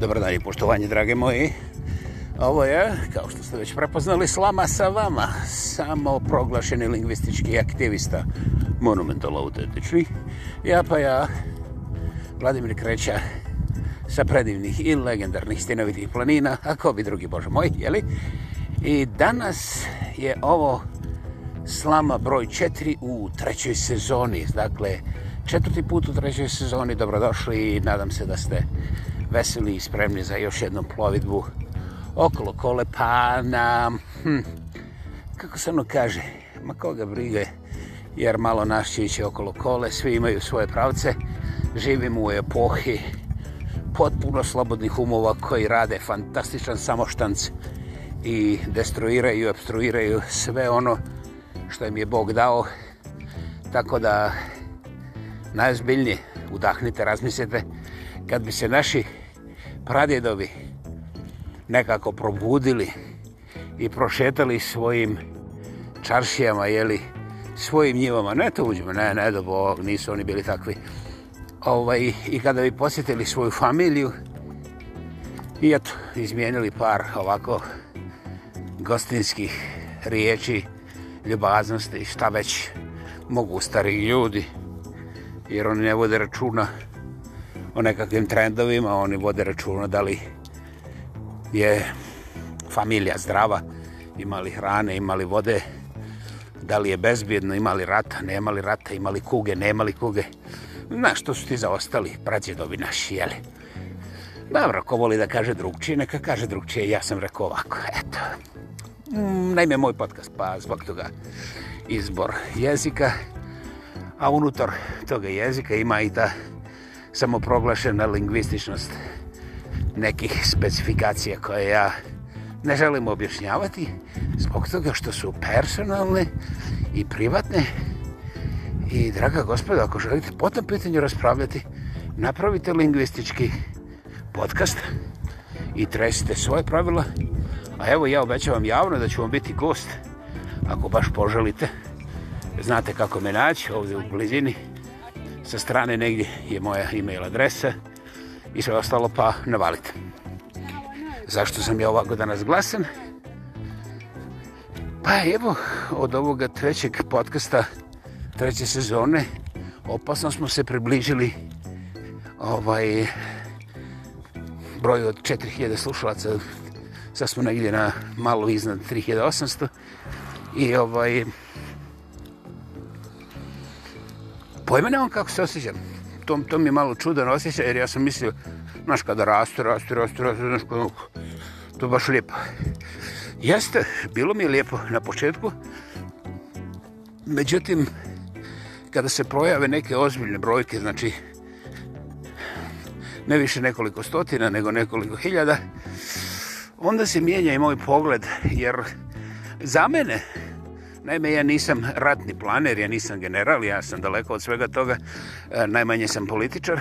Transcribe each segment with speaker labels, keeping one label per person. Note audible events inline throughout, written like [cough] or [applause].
Speaker 1: Dobar dan i poštovanje, drage moji. Ovo je, kao što ste već prepoznali, slama sa vama. Samo proglašeni lingvistički aktivista. Monumental autentični. Ja pa ja, Vladimir Kreća, sa predivnih i legendarnih stinovitih planina, ako bi drugi, Bože moj, jeli? I danas je ovo slama broj četiri u trećoj sezoni. Dakle, četvrti put u trećoj sezoni. Dobrodošli i nadam se da ste veseli i spremni za još jednu plovidbu okolo kole, pa na, hm, kako se ono kaže, ma koga brige, jer malo naš će ići okolo kole, svi imaju svoje pravce, živimo u epohi potpuno slobodnih umova koji rade fantastičan samoštanc i destruiraju, obstruiraju sve ono što im je Bog dao, tako da najzbiljnije, udahnite, razmislite, kad bi se naši pradjedovi nekako probudili i prošetali svojim čaršijama, jeli, svojim njivama, ne tuđima, ne, ne, do Bog, nisu oni bili takvi. Ovaj, I kada bi posjetili svoju familiju i eto, izmijenili par ovako gostinskih riječi, ljubaznosti, šta već mogu stari ljudi, jer oni ne vode računa o nekakvim trendovima, oni vode računa da li je familija zdrava, imali hrane, imali vode, da li je bezbjedno, imali rata, nemali rata, imali kuge, nemali kuge. Znaš, što su ti zaostali, prađedovi naši, jeli? Dobro, ko voli da kaže drugčije, neka kaže drugčije, ja sam rekao ovako, eto. Mm, naime, moj podcast, pa zbog toga izbor jezika, a unutar toga jezika ima i da ta samoproglašena lingvističnost nekih specifikacija koje ja ne želim objašnjavati zbog toga što su personalne i privatne i draga gospoda ako želite po tom pitanju raspravljati napravite lingvistički podcast i tresite svoje pravila a evo ja obećavam javno da ću vam biti gost ako baš poželite znate kako me naći ovdje u blizini sa strane negdje je moja e-mail adresa i sve ostalo pa navalite. Zašto sam ja ovako danas glasan? Pa evo, od ovoga trećeg podcasta treće sezone opasno smo se približili ovaj broju od 4000 slušalaca sad smo negdje na malo iznad 3800 i ovaj pojma nemam kako se osjećam. To, to mi je malo čudan osjećaj jer ja sam mislio, znaš, kada rastu, rastu, rastu, rastu, znaš, kada, to je baš lijepo. Jeste, bilo mi je lijepo na početku, međutim, kada se projave neke ozbiljne brojke, znači, ne više nekoliko stotina, nego nekoliko hiljada, onda se mijenja i moj pogled, jer za mene, Naime, ja nisam ratni planer, ja nisam general, ja sam daleko od svega toga, e, najmanje sam političar.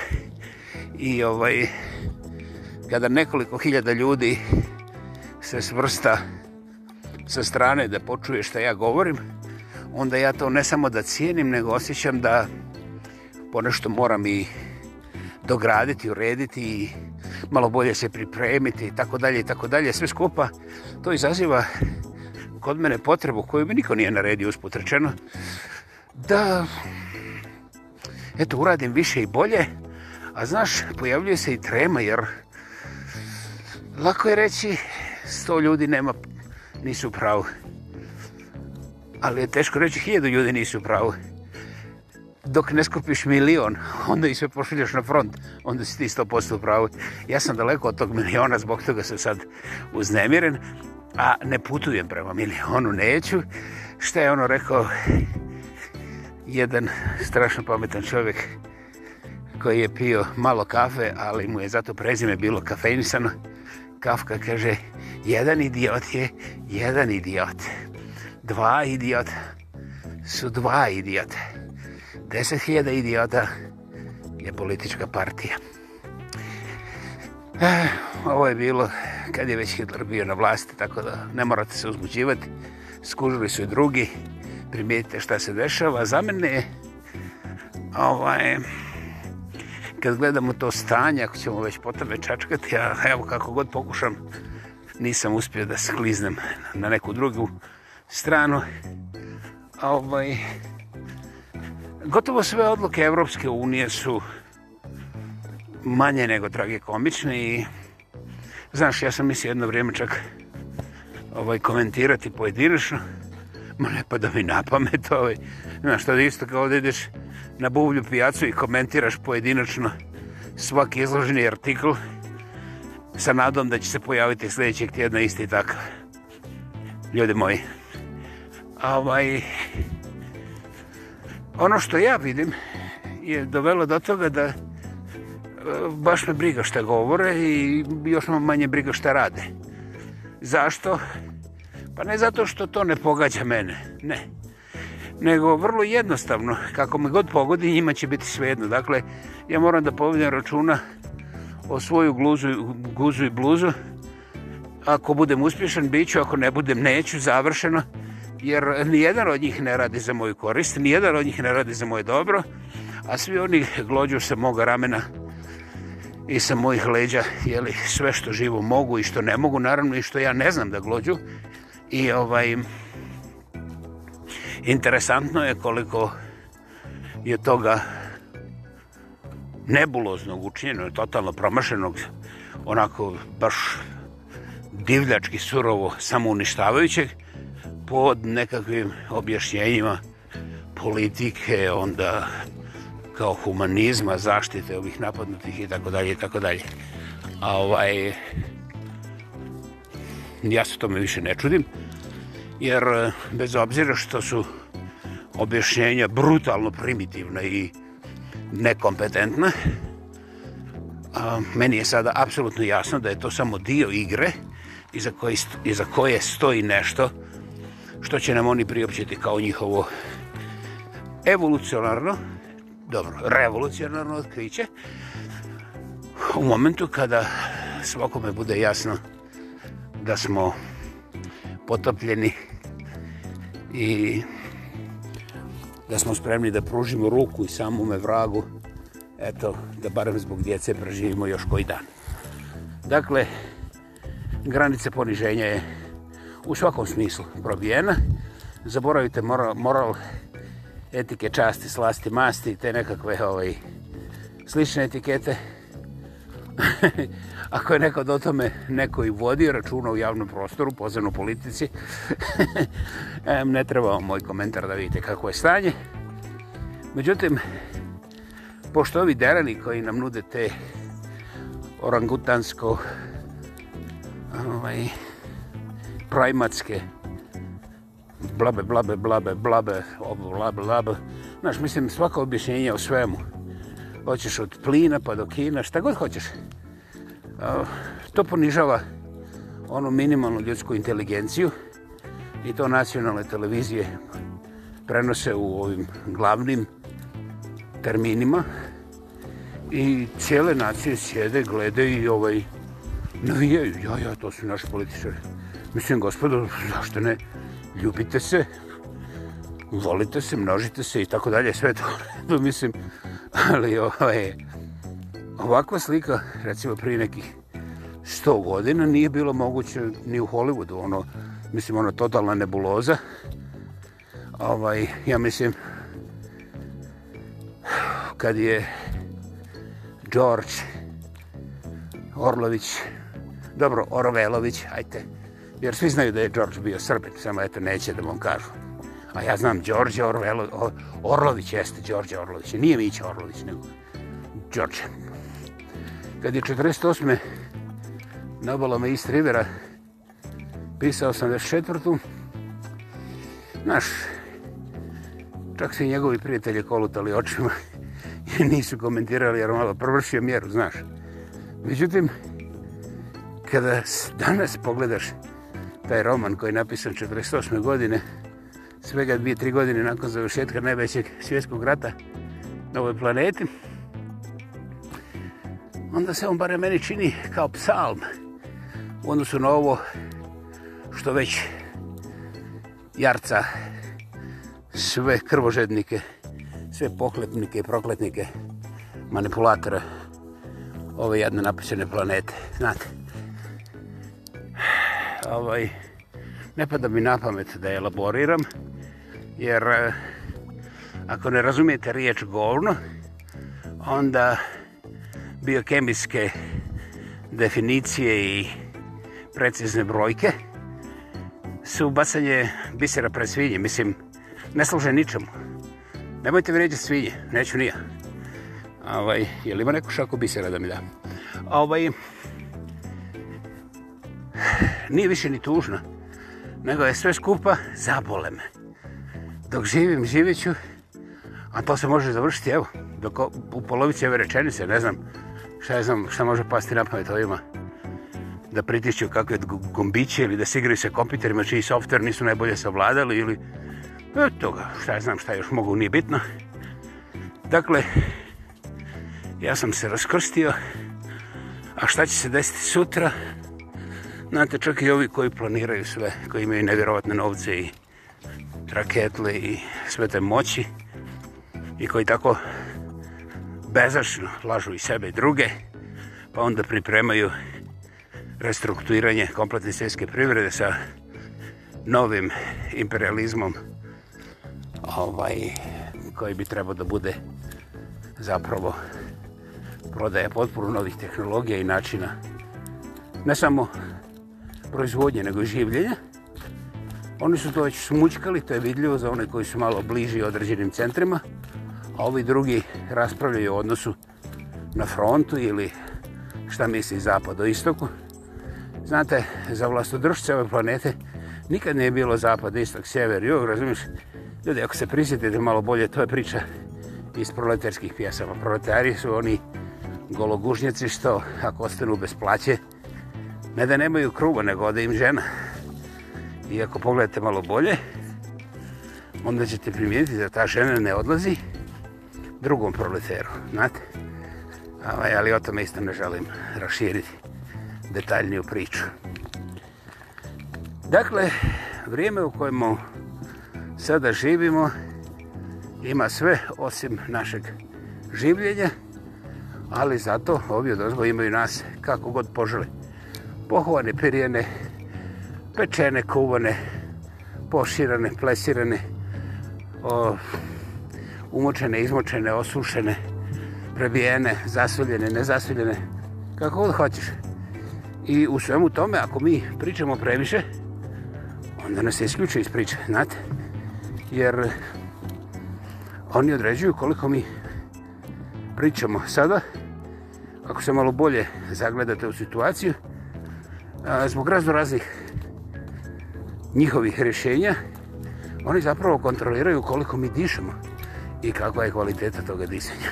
Speaker 1: I ovaj, kada nekoliko hiljada ljudi se svrsta sa strane da počuje što ja govorim, onda ja to ne samo da cijenim, nego osjećam da ponešto moram i dograditi, urediti i malo bolje se pripremiti i tako dalje i tako dalje. Sve skupa to izaziva kod mene potrebu koju mi niko nije naredio usput rečeno, da eto, uradim više i bolje, a znaš, pojavljuje se i trema, jer lako je reći, sto ljudi nema, nisu pravi. Ali je teško reći, hiljedu ljudi nisu pravi. Dok ne skupiš milion, onda i sve pošiljaš na front, onda si ti 100% pravi. Ja sam daleko od tog miliona, zbog toga sam sad uznemiren a ne putujem prema milionu, neću. Šta je ono rekao jedan strašno pametan čovjek koji je pio malo kafe, ali mu je zato prezime bilo kafeinisano. Kafka kaže, jedan idiot je jedan idiot. Dva idiot su dva idiota. Deset hiljada idiota je politička partija. Eh, ovo je bilo kad je već Hitler bio na vlasti, tako da ne morate se uzbuđivati. Skužili su i drugi, primijetite šta se dešava. Za mene je, ovaj, kad gledamo to stanje, ako ćemo već potom čačkati, a evo kako god pokušam, nisam uspio da skliznem na neku drugu stranu. Ovaj, gotovo sve odluke Evropske unije su manje nego tragikomične i znaš, ja sam mislio jedno vrijeme čak ovaj, komentirati pojedinačno, ma ne pa da mi na pamet, ovaj. znaš, tada isto kao da ideš na bublju pijacu i komentiraš pojedinačno svaki izloženi artikl sa nadom da će se pojaviti sljedećeg tjedna isti i tako. Ljudi moji, ovaj, ono što ja vidim je dovelo do toga da baš me briga šta govore i još me manje briga šta rade. Zašto? Pa ne zato što to ne pogađa mene, ne. Nego vrlo jednostavno, kako me god pogodi, njima će biti svejedno. Dakle, ja moram da povedem računa o svoju gluzu, guzu i bluzu. Ako budem uspješan, bit ću, ako ne budem, neću, završeno. Jer nijedan od njih ne radi za moju korist, nijedan od njih ne radi za moje dobro, a svi oni glođu sa moga ramena i sa mojih leđa jeli, sve što živo mogu i što ne mogu, naravno i što ja ne znam da glođu. I ovaj, interesantno je koliko je toga nebuloznog učinjeno, totalno promršenog, onako baš divljački, surovo, samouništavajućeg, pod nekakvim objašnjenjima politike, onda kao humanizma zaštite ovih napadnutih i tako dalje i tako dalje. A ovaj ja se tome više ne čudim jer e, bez obzira što su objašnjenja brutalno primitivna i nekompetentna a, meni je sada apsolutno jasno da je to samo dio igre iza koje, iza koje stoji nešto što će nam oni priopćiti kao njihovo evolucionarno dobro, revolucionarno otkriće u momentu kada svakome bude jasno da smo potopljeni i da smo spremni da pružimo ruku i samome vragu eto, da barem zbog djece preživimo još koji dan. Dakle, granice poniženja je u svakom smislu probijena. Zaboravite moral, moral etike časti, slasti, masti, te nekakve ovaj, slične etikete. [laughs] Ako je neko do tome neko i vodio računa u javnom prostoru, pozivno politici, [laughs] ne treba vam moj komentar da vidite kako je stanje. Međutim, pošto ovi derani koji nam nude te orangutansko ovaj, primatske blabe, blabe, blabe, blabe, ovo, blabe, blabe. Znaš, mislim, svako objašnjenje o svemu. Hoćeš od plina pa do kina, šta god hoćeš. To ponižava onu minimalnu ljudsku inteligenciju i to nacionalne televizije prenose u ovim glavnim terminima i cijele nacije sjede, gledaju i ovaj, navijaju. Ja, ja, to su naši političari. Mislim, gospodo, zašto ne? ljubite se, volite se, množite se i tako dalje, sve to, to mislim, ali ovaj, ovakva slika, recimo prije nekih 100 godina, nije bilo moguće ni u Hollywoodu, ono, mislim, ona totalna nebuloza, ovaj, ja mislim, kad je George Orlović, dobro, Orovelović, ajte, 1900, jer svi znaju da je George bio srbin, samo eto neće da vam kažu. A ja znam George Orvelo, Orlović jeste George Orlović, nije Mića Orlović, nego George. Kad je 48. na obalama East Rivera pisao sam već četvrtu, naš, čak se i njegovi prijatelji kolutali očima, [laughs] nisu komentirali jer malo provršio mjeru, znaš. Međutim, kada danas pogledaš taj roman koji je napisan 48. godine, svega dvije, tri godine nakon završetka najvećeg svjetskog rata na ovoj planeti, onda se on barem meni čini kao psalm u odnosu na ovo što već jarca sve krvožednike, sve pohletnike i prokletnike, manipulatora ove jedne napisane planete. Znate, ovaj, ne pada mi na pamet da elaboriram, jer e, ako ne razumijete riječ govno, onda biokemijske definicije i precizne brojke su bacanje bisera pre svinje. Mislim, ne služe ničemu. Nemojte mi ređati svinje, neću nija. Ovaj, je li ima neku šaku bisera da mi da? Ovaj, nije više ni tužno, nego je sve skupa zabole me. Dok živim, živit ću, a to se može završiti, evo, dok u polovici ove rečenice, ne znam, šta ne znam, šta može pasti na pamet ovima, da pritišću kakve gumbiće ili da se igraju sa kompiterima čiji softver nisu najbolje savladali ili eto ga, šta ne znam, šta još mogu, nije bitno. Dakle, ja sam se raskrstio, a šta će se desiti sutra, Znate, čak i ovi koji planiraju sve, koji imaju nevjerovatne novce i raketle i sve te moći i koji tako bezačno lažu i sebe i druge, pa onda pripremaju restrukturiranje kompletne svjetske privrede sa novim imperializmom ovaj, koji bi trebao da bude zapravo prodaje potporu novih tehnologija i načina ne samo proizvodnje nego življenja. Oni su to već smučkali, to je vidljivo za one koji su malo bliži određenim centrima, a ovi drugi raspravljaju odnosu na frontu ili šta misli zapad o istoku. Znate, za vlastodržce ove planete nikad nije bilo zapad, istok, sjever, jug, razumiješ? Ljudi, ako se prisjetite malo bolje, to je priča iz proletarskih pjesama. Proletari su oni gologužnjaci što, ako ostanu bez plaće, Ne da nemaju kruga, nego ode im žena. I ako pogledate malo bolje, onda ćete primijeniti da ta žena ne odlazi drugom proletaru, znate? Ali, ovaj, ali o tome isto ne želim raširiti detaljniju priču. Dakle, vrijeme u kojemu sada živimo ima sve osim našeg življenja, ali zato ovi odozvo imaju nas kako god poželi pohovane pirijene, pečene, kuvane, poširane, plesirane, o, umočene, izmočene, osušene, prebijene, zasoljene, nezasoljene, kako god hoćeš. I u svemu tome, ako mi pričamo previše, onda nas isključuje iz priče, znate? Jer oni određuju koliko mi pričamo sada, ako se malo bolje zagledate u situaciju, zbog razno raznih njihovih rješenja, oni zapravo kontroliraju koliko mi dišemo i kakva je kvaliteta toga disanja.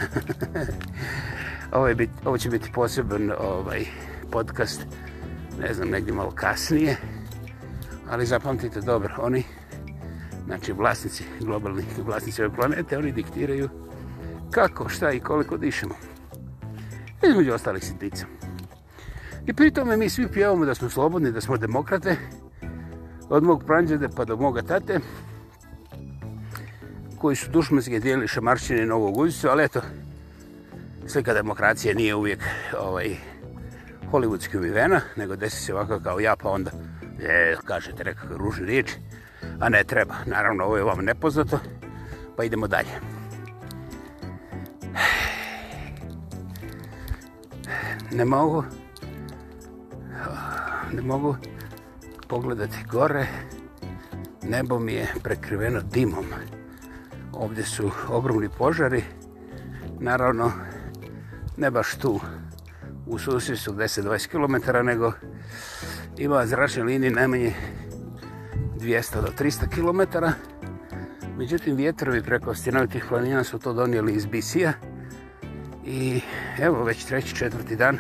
Speaker 1: [laughs] ovo, je bit, ovo će biti poseben ovaj podcast, ne znam, negdje malo kasnije, ali zapamtite dobro, oni, znači vlasnici, globalni vlasnici ove planete, oni diktiraju kako, šta i koliko dišemo. Između ostalih sitnicama. I pri tome mi svi pjevamo da smo slobodni, da smo demokrate, od mog pranđade pa do moga tate, koji su dušmanske dijeli šamarčine Novog Uzicu, ali eto, slika demokracije nije uvijek ovaj, hollywoodski uvivena, nego desi se ovako kao ja, pa onda je, kažete nekakve ružne riječi, a ne treba. Naravno, ovo je vam nepoznato, pa idemo dalje. Ne mogu, ne mogu pogledati gore. Nebo mi je prekriveno dimom. Ovdje su ogromni požari. Naravno, ne baš tu u susjesu 10-20 km, nego ima zračne linije najmanje 200 do 300 km. Međutim, vjetrovi preko stjenovitih planina su to donijeli iz Bisija. I evo već treći, četvrti dan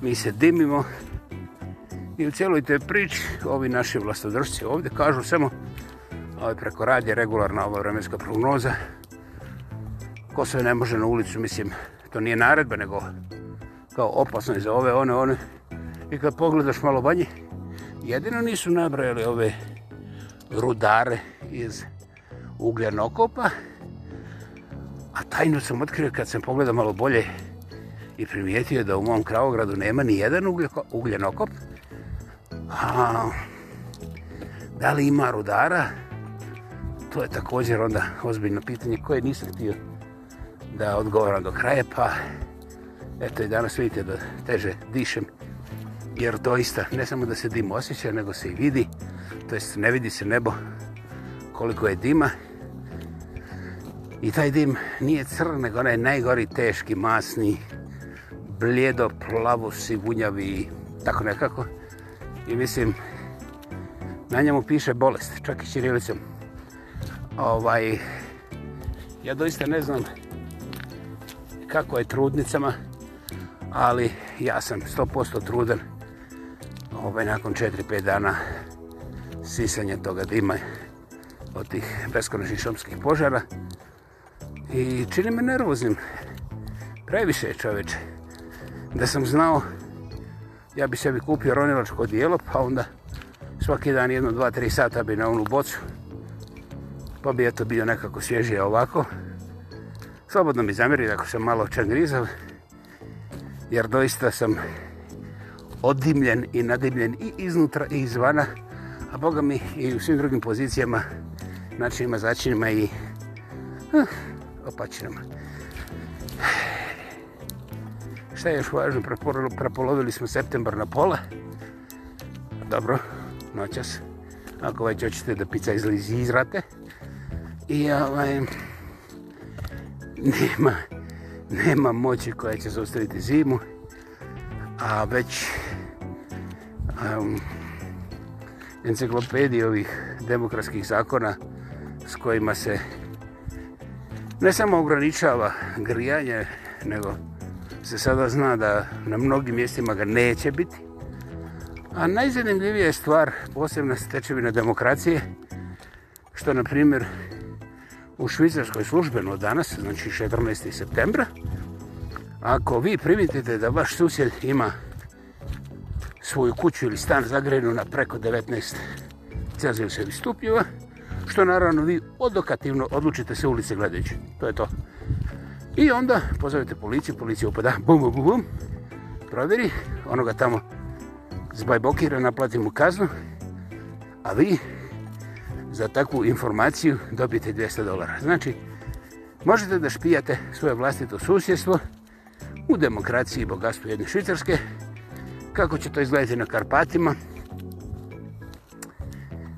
Speaker 1: mi se dimimo, I u cijeloj te priči, ovi naši vlastodržci ovdje kažu samo ovaj, preko radije regularna ova vremenska prognoza. Kosovo ne može na ulicu, mislim, to nije naredba, nego kao opasno je za ove, one, one. I kad pogledaš malo banje, jedino nisu nabrajali ove rudare iz ugljan okopa, a tajnu sam otkrio kad sam pogledao malo bolje i primijetio da u mom kravogradu nema ni jedan ugljen okop, A, da li ima rudara? To je također onda ozbiljno pitanje koje nisam htio da odgovaram do kraja, pa eto i danas vidite da teže dišem, jer doista ne samo da se dim osjeća, nego se i vidi, to jest ne vidi se nebo koliko je dima. I taj dim nije crn, nego onaj najgori teški, masni, bljedo, plavo, sivunjavi, tako nekako. Tako nekako i mislim na njemu piše bolest, čak i Čirilicom. Ovaj, ja doista ne znam kako je trudnicama, ali ja sam 100% trudan ovaj, nakon 4-5 dana sisanja toga dima od tih beskonačnih šomskih požara. I čini me nervoznim. Previše je čoveče. Da sam znao ja bi sebi kupio ronilačko dijelo, pa onda svaki dan jedno, dva, tri sata bi na onu bocu, pa bi eto bio nekako svježije ovako. Slobodno mi zamjeri ako sam malo čangrizav, jer doista sam odimljen i nadimljen i iznutra i izvana, a Boga mi i u svim drugim pozicijama, načinima, začinima i eh, opačinama. opačinama. Šta je još važno? Prepolovili smo septembar na pola. Dobro, noćas. Ako već hoćete da pica izlizi izrate. I ovaj, nema, nema moći koja će zostaviti zimu. A već um, enciklopediji ovih demokratskih zakona s kojima se ne samo ograničava grijanje, nego se sada zna da na mnogim mjestima ga neće biti. A najzanimljivija je stvar, posebna stečevina demokracije, što, na primjer, u Švicarskoj službeno danas, znači 14. septembra, ako vi primitite da vaš susjed ima svoju kuću ili stan zagrenu na preko 19 celzijusevi stupnjeva, što naravno vi odokativno odlučite se ulice gledajući. To je to. I onda pozovete policiju, policija upada, bum, bum, bum, bum, proveri, onoga tamo zbajbokira, naplati mu kaznu, a vi za takvu informaciju dobijete 200 dolara. Znači, možete da špijate svoje vlastito susjedstvo u demokraciji i bogatstvu jedne švicarske, kako će to izgledati na Karpatima,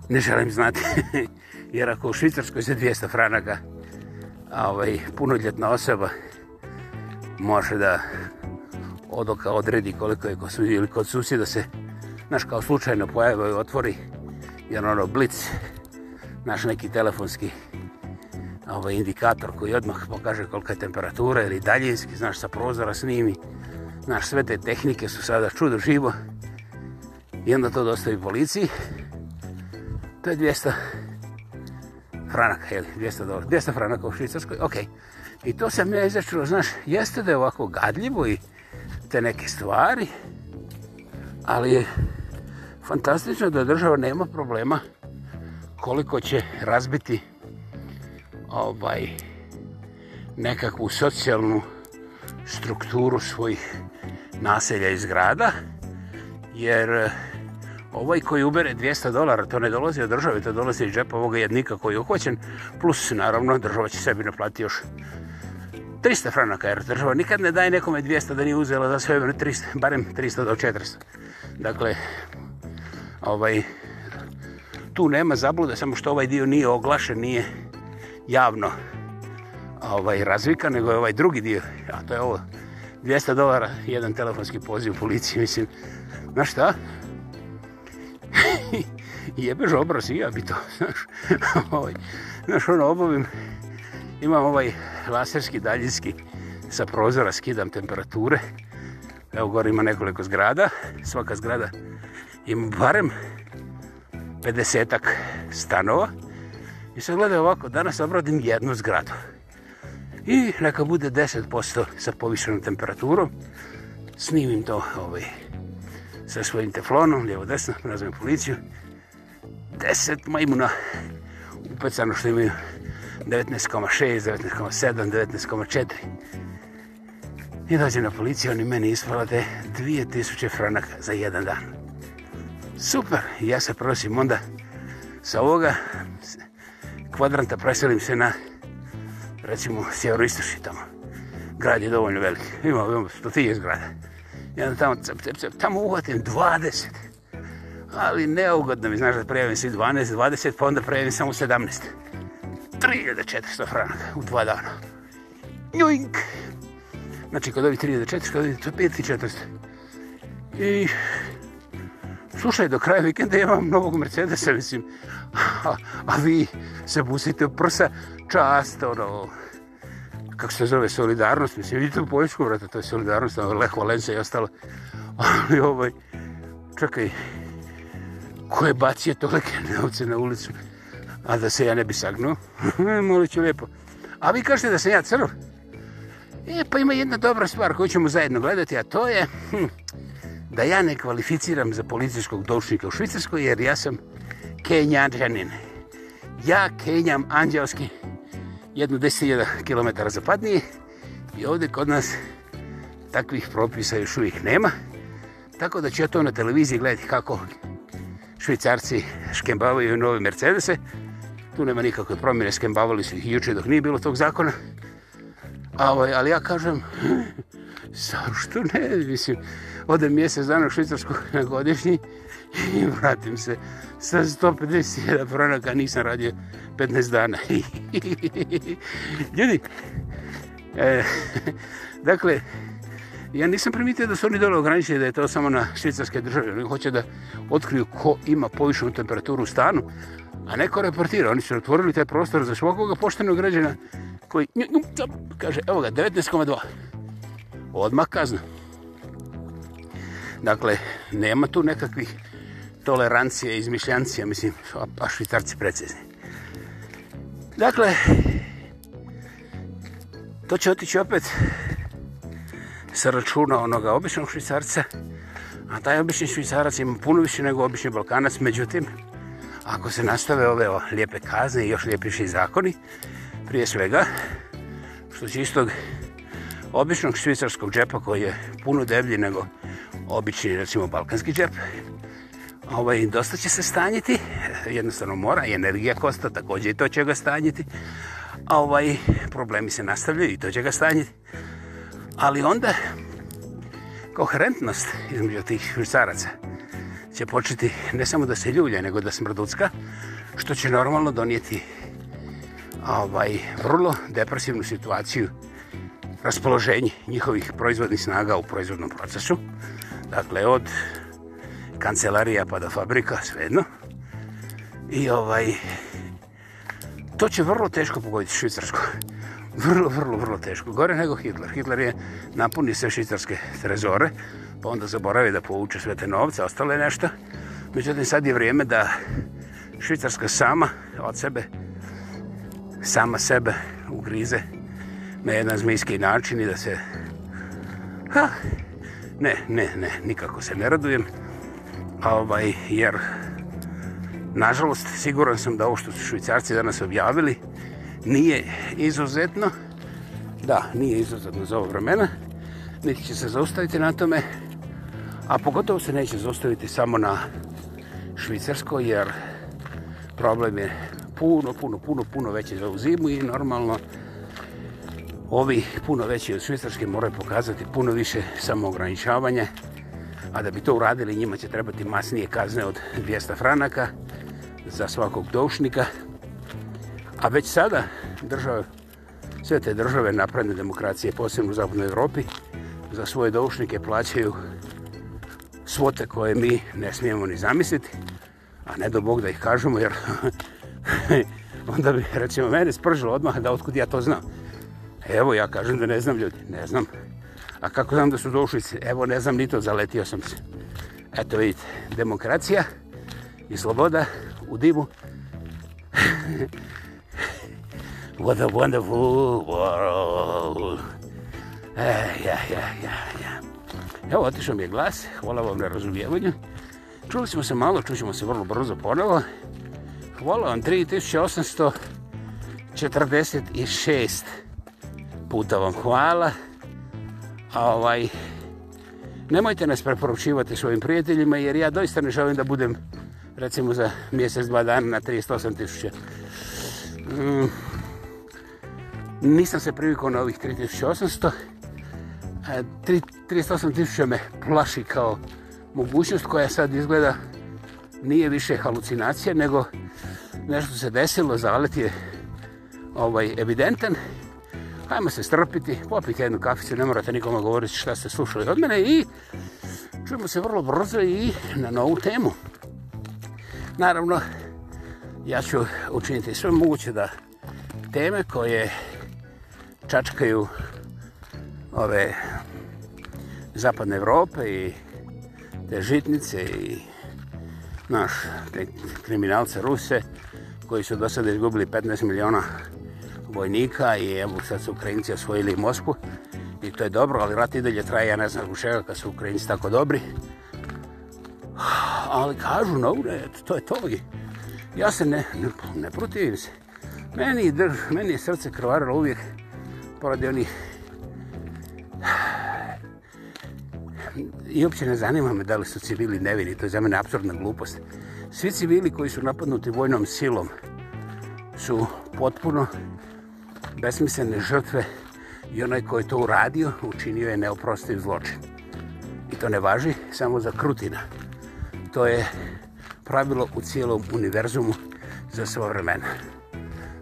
Speaker 1: ne želim znati, [laughs] jer ako u Švicarskoj za 200 franaka ovaj, punoljetna osoba može da odoka odredi koliko je kod, ili kod susjeda se naš kao slučajno pojavio i otvori jer ono blic naš neki telefonski ovaj, indikator koji odmah pokaže kolika je temperatura ili daljinski znaš sa prozora snimi znaš sve te tehnike su sada čudo živo i onda to dostavi policiji to je franaka, jel, 200 dolara, 200 franaka u Švicarskoj, okej. Okay. I to sam ja izračilo, znaš, jeste da je ovako gadljivo i te neke stvari, ali je fantastično da država nema problema koliko će razbiti ovaj nekakvu socijalnu strukturu svojih naselja i zgrada, jer ovaj koji ubere 200 dolara, to ne dolazi od države, to dolazi iz džepa ovoga jednika koji je uhvaćen, plus naravno država će sebi naplati još 300 franaka, jer država nikad ne daje nekome 200 da nije uzela za sve 300, barem 300 do 400. Dakle, ovaj, tu nema zablude, samo što ovaj dio nije oglašen, nije javno ovaj, razvika, nego je ovaj drugi dio, a to je ovo, 200 dolara, jedan telefonski poziv u policiji, mislim, znaš šta? jebeš obraz i ja bi to, [laughs] znaš, ovaj, znaš, ono, obavim, imam ovaj laserski, daljinski, sa prozora skidam temperature, evo gore ima nekoliko zgrada, svaka zgrada ima barem 50-ak stanova, i sad gledaj ovako, danas obradim jednu zgradu, i neka bude 10% sa povišenom temperaturom, snimim to, ovaj, sa svojim teflonom, lijevo desno, nazvem policiju, deset majmuna upecano što imaju 19,6, 19,7, 19,4. I dođe na policiju, oni meni ispalate 2000 franaka za jedan dan. Super, ja se prosim onda sa ovoga kvadranta preselim se na recimo sjeveroistoši tamo. Grad je dovoljno velik, ima, ima stotinje zgrada. I onda tamo, cep, cep, cep, tamo uhvatim 20 ali neugodno mi, znaš, da prijavim svi 12, 20, pa onda prijavim samo 17. 3400 franaka u dva dana. Njuink! Znači, kod ovih 3400, kod ovih 5400. I... Slušaj, do kraja vikenda imam novog Mercedesa, mislim. A, a vi se busite u prsa čast, ono... Kako se zove, solidarnost, mislim, vidite u Poljsku, vrata, to je solidarnost, ono, Lech Valencia i ostalo. Ali, ovaj, čekaj, ko je bacio tolike [laughs] novce na ulicu, a da se ja ne bi sagnuo, [laughs] molit ću lijepo. A vi kažete da sam ja crv? E, pa ima jedna dobra stvar koju ćemo zajedno gledati, a to je hm, da ja ne kvalificiram za policijskog dočnika u Švicarskoj, jer ja sam kenjanđanin. Ja kenjam anđelski jednu desetiljada kilometara zapadnije i ovdje kod nas takvih propisa još uvijek nema. Tako da ću ja to na televiziji gledati kako švicarci škembavaju nove Mercedese. Tu nema nikakve promjene, škembavali su ih juče dok nije bilo tog zakona. A ovaj, ali ja kažem, [laughs] zašto ne, mislim, odem mjesec dana u Švicarsku na godišnji i vratim se sa 150.000 franaka, nisam radio 15 dana. [laughs] Ljudi, e, [laughs] dakle, Ja nisam primitio da su oni dole ograničeni, da je to samo na švicarske države. Oni hoće da otkriju ko ima povišenu temperaturu u stanu, a neko reportira. Oni su otvorili taj prostor za svakog poštenog građana koji kaže, evo ga, 19,2. Odmah kazna. Dakle, nema tu nekakvih tolerancije, izmišljancija, mislim, a švicarci precizni. Dakle, to će otići opet se računa onoga običnog švicarca, a taj obični švicarac ima puno više nego obični balkanac, međutim, ako se nastave ove lijepe kazne i još lijepiši zakoni, prije svega, što će istog običnog švicarskog džepa koji je puno deblji nego obični, recimo, balkanski džep, ovaj, dosta će se stanjiti, jednostavno mora, i energija kosta također i to će ga stanjiti, a ovaj, problemi se nastavljaju i to će ga stanjiti ali onda koherentnost između tih švicaraca će početi ne samo da se ljulja, nego da smrducka, što će normalno donijeti ovaj, vrlo depresivnu situaciju raspoloženje njihovih proizvodnih snaga u proizvodnom procesu. Dakle, od kancelarija pa do fabrika, svejedno. I ovaj, to će vrlo teško pogoditi švicarsko. Vrlo, vrlo, vrlo teško. Gore nego Hitler. Hitler je napuni sve švicarske trezore, pa onda zaboravi da povuče sve te novce, ostalo je nešto. Međutim, sad je vrijeme da Švicarska sama od sebe, sama sebe ugrize na jedan zmijski način i da se... Ha, ne, ne, ne, nikako se ne radujem. A ovaj, jer, nažalost, siguran sam da ovo što su Švicarci danas objavili, nije izuzetno, da, nije izuzetno za ovo vremena, niti će se zaustaviti na tome, a pogotovo se neće zaustaviti samo na Švicarskoj, jer problem je puno, puno, puno, puno veći za u zimu i normalno ovi puno veći od Švicarske moraju pokazati puno više samoograničavanja, a da bi to uradili njima će trebati masnije kazne od 200 franaka za svakog doušnika, A već sada države, sve te države napravne demokracije, posebno u Zapadnoj Evropi, za svoje doušnike plaćaju svote koje mi ne smijemo ni zamisliti, a ne do Bog da ih kažemo, jer [laughs] onda bi, recimo, mene spržilo odmah da otkud ja to znam. Evo, ja kažem da ne znam ljudi, ne znam. A kako znam da su doušnici? Evo, ne znam ni to, zaletio sam se. Eto, vidite, demokracija i sloboda u divu. [laughs] What a wonderful world. E, ja, ja, ja, ja. Evo, otišao mi je glas. Hvala vam na razumijevanju. Čuli smo se malo, čućemo se vrlo brzo ponovo. Hvala vam, 3846 puta vam hvala. A ovaj, nemojte nas preporučivati svojim prijateljima, jer ja doista ne želim da budem, recimo, za mjesec, dva dana na 38 tisuća. Mm nisam se privikao na ovih 3800. 38000 e, me plaši kao mogućnost koja sad izgleda nije više halucinacija, nego nešto se desilo, zalet je ovaj, evidentan. Hajmo se strpiti, popite jednu kaficu, ne morate nikome govoriti šta ste slušali od mene i čujemo se vrlo brzo i na novu temu. Naravno, ja ću učiniti sve moguće da teme koje čačkaju ove zapadne Evrope i te žitnice i naš te kriminalce Ruse koji su do sada izgubili 15 miliona vojnika i evo sad su Ukrajinci osvojili Moskvu i to je dobro, ali rat i dalje traje, ja ne znam u čega kad su Ukrajinci tako dobri. Ali kažu, no, ne, to je to. Ja se ne, ne, ne protivim se. Meni, drž, meni je srce krvarilo uvijek poradi onih... I uopće ne zanima me da li su civili nevini, to je za mene absurdna glupost. Svi civili koji su napadnuti vojnom silom su potpuno besmislene žrtve i onaj koji je to uradio učinio je neoprostiv zločin. I to ne važi samo za Krutina. To je pravilo u cijelom univerzumu za svoje vremena.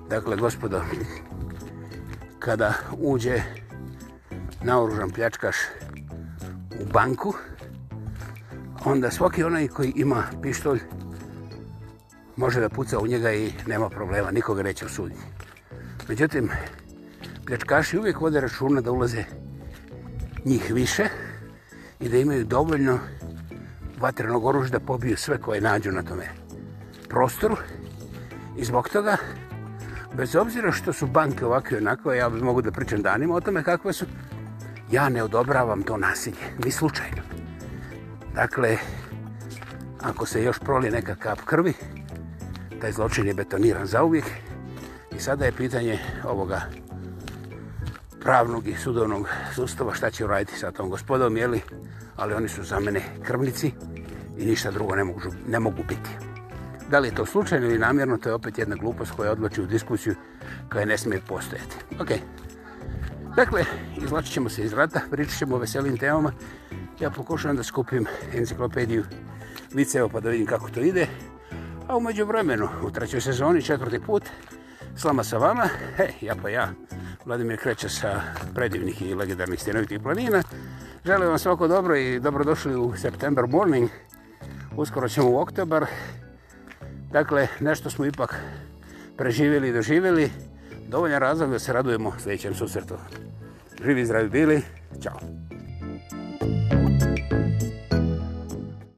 Speaker 1: Dakle, gospodo, kada uđe naoružan pljačkaš u banku, onda svaki onaj koji ima pištolj može da puca u njega i nema problema, nikoga neće osuditi. Međutim, pljačkaši uvijek vode računa da ulaze njih više i da imaju dovoljno vatrenog oružja da pobiju sve koje nađu na tome prostoru i zbog toga bez obzira što su banke ovakve onako, ja bih mogu da pričam danima o tome kakve su, ja ne odobravam to nasilje, ni slučajno. Dakle, ako se još prolije neka kap krvi, taj zločin je betoniran za uvijek. I sada je pitanje ovoga pravnog i sudovnog sustava šta će uraditi sa tom gospodom, jeli? Ali oni su za mene krvnici i ništa drugo ne mogu, ne mogu biti da li je to slučajno ili namjerno, to je opet jedna glupost koja odloči u diskusiju koja ne smije postojati. Ok. Dakle, izlačit ćemo se iz rata, pričat ćemo o veselim temama. Ja pokušavam da skupim enciklopediju liceo pa da vidim kako to ide. A umeđu vremenu, u trećoj sezoni, četvrti put, slama sa vama. He, ja pa ja, Vladimir kreće sa predivnih i legendarnih stjenovitih planina. Želim vam svako dobro i dobrodošli u September Morning. Uskoro ćemo u oktobar. Dakle, nešto smo ipak preživjeli i doživjeli. Dovoljan razlog da se radujemo sljedećem susretu. Živi, zdravi, bili. Ćao. Thank you.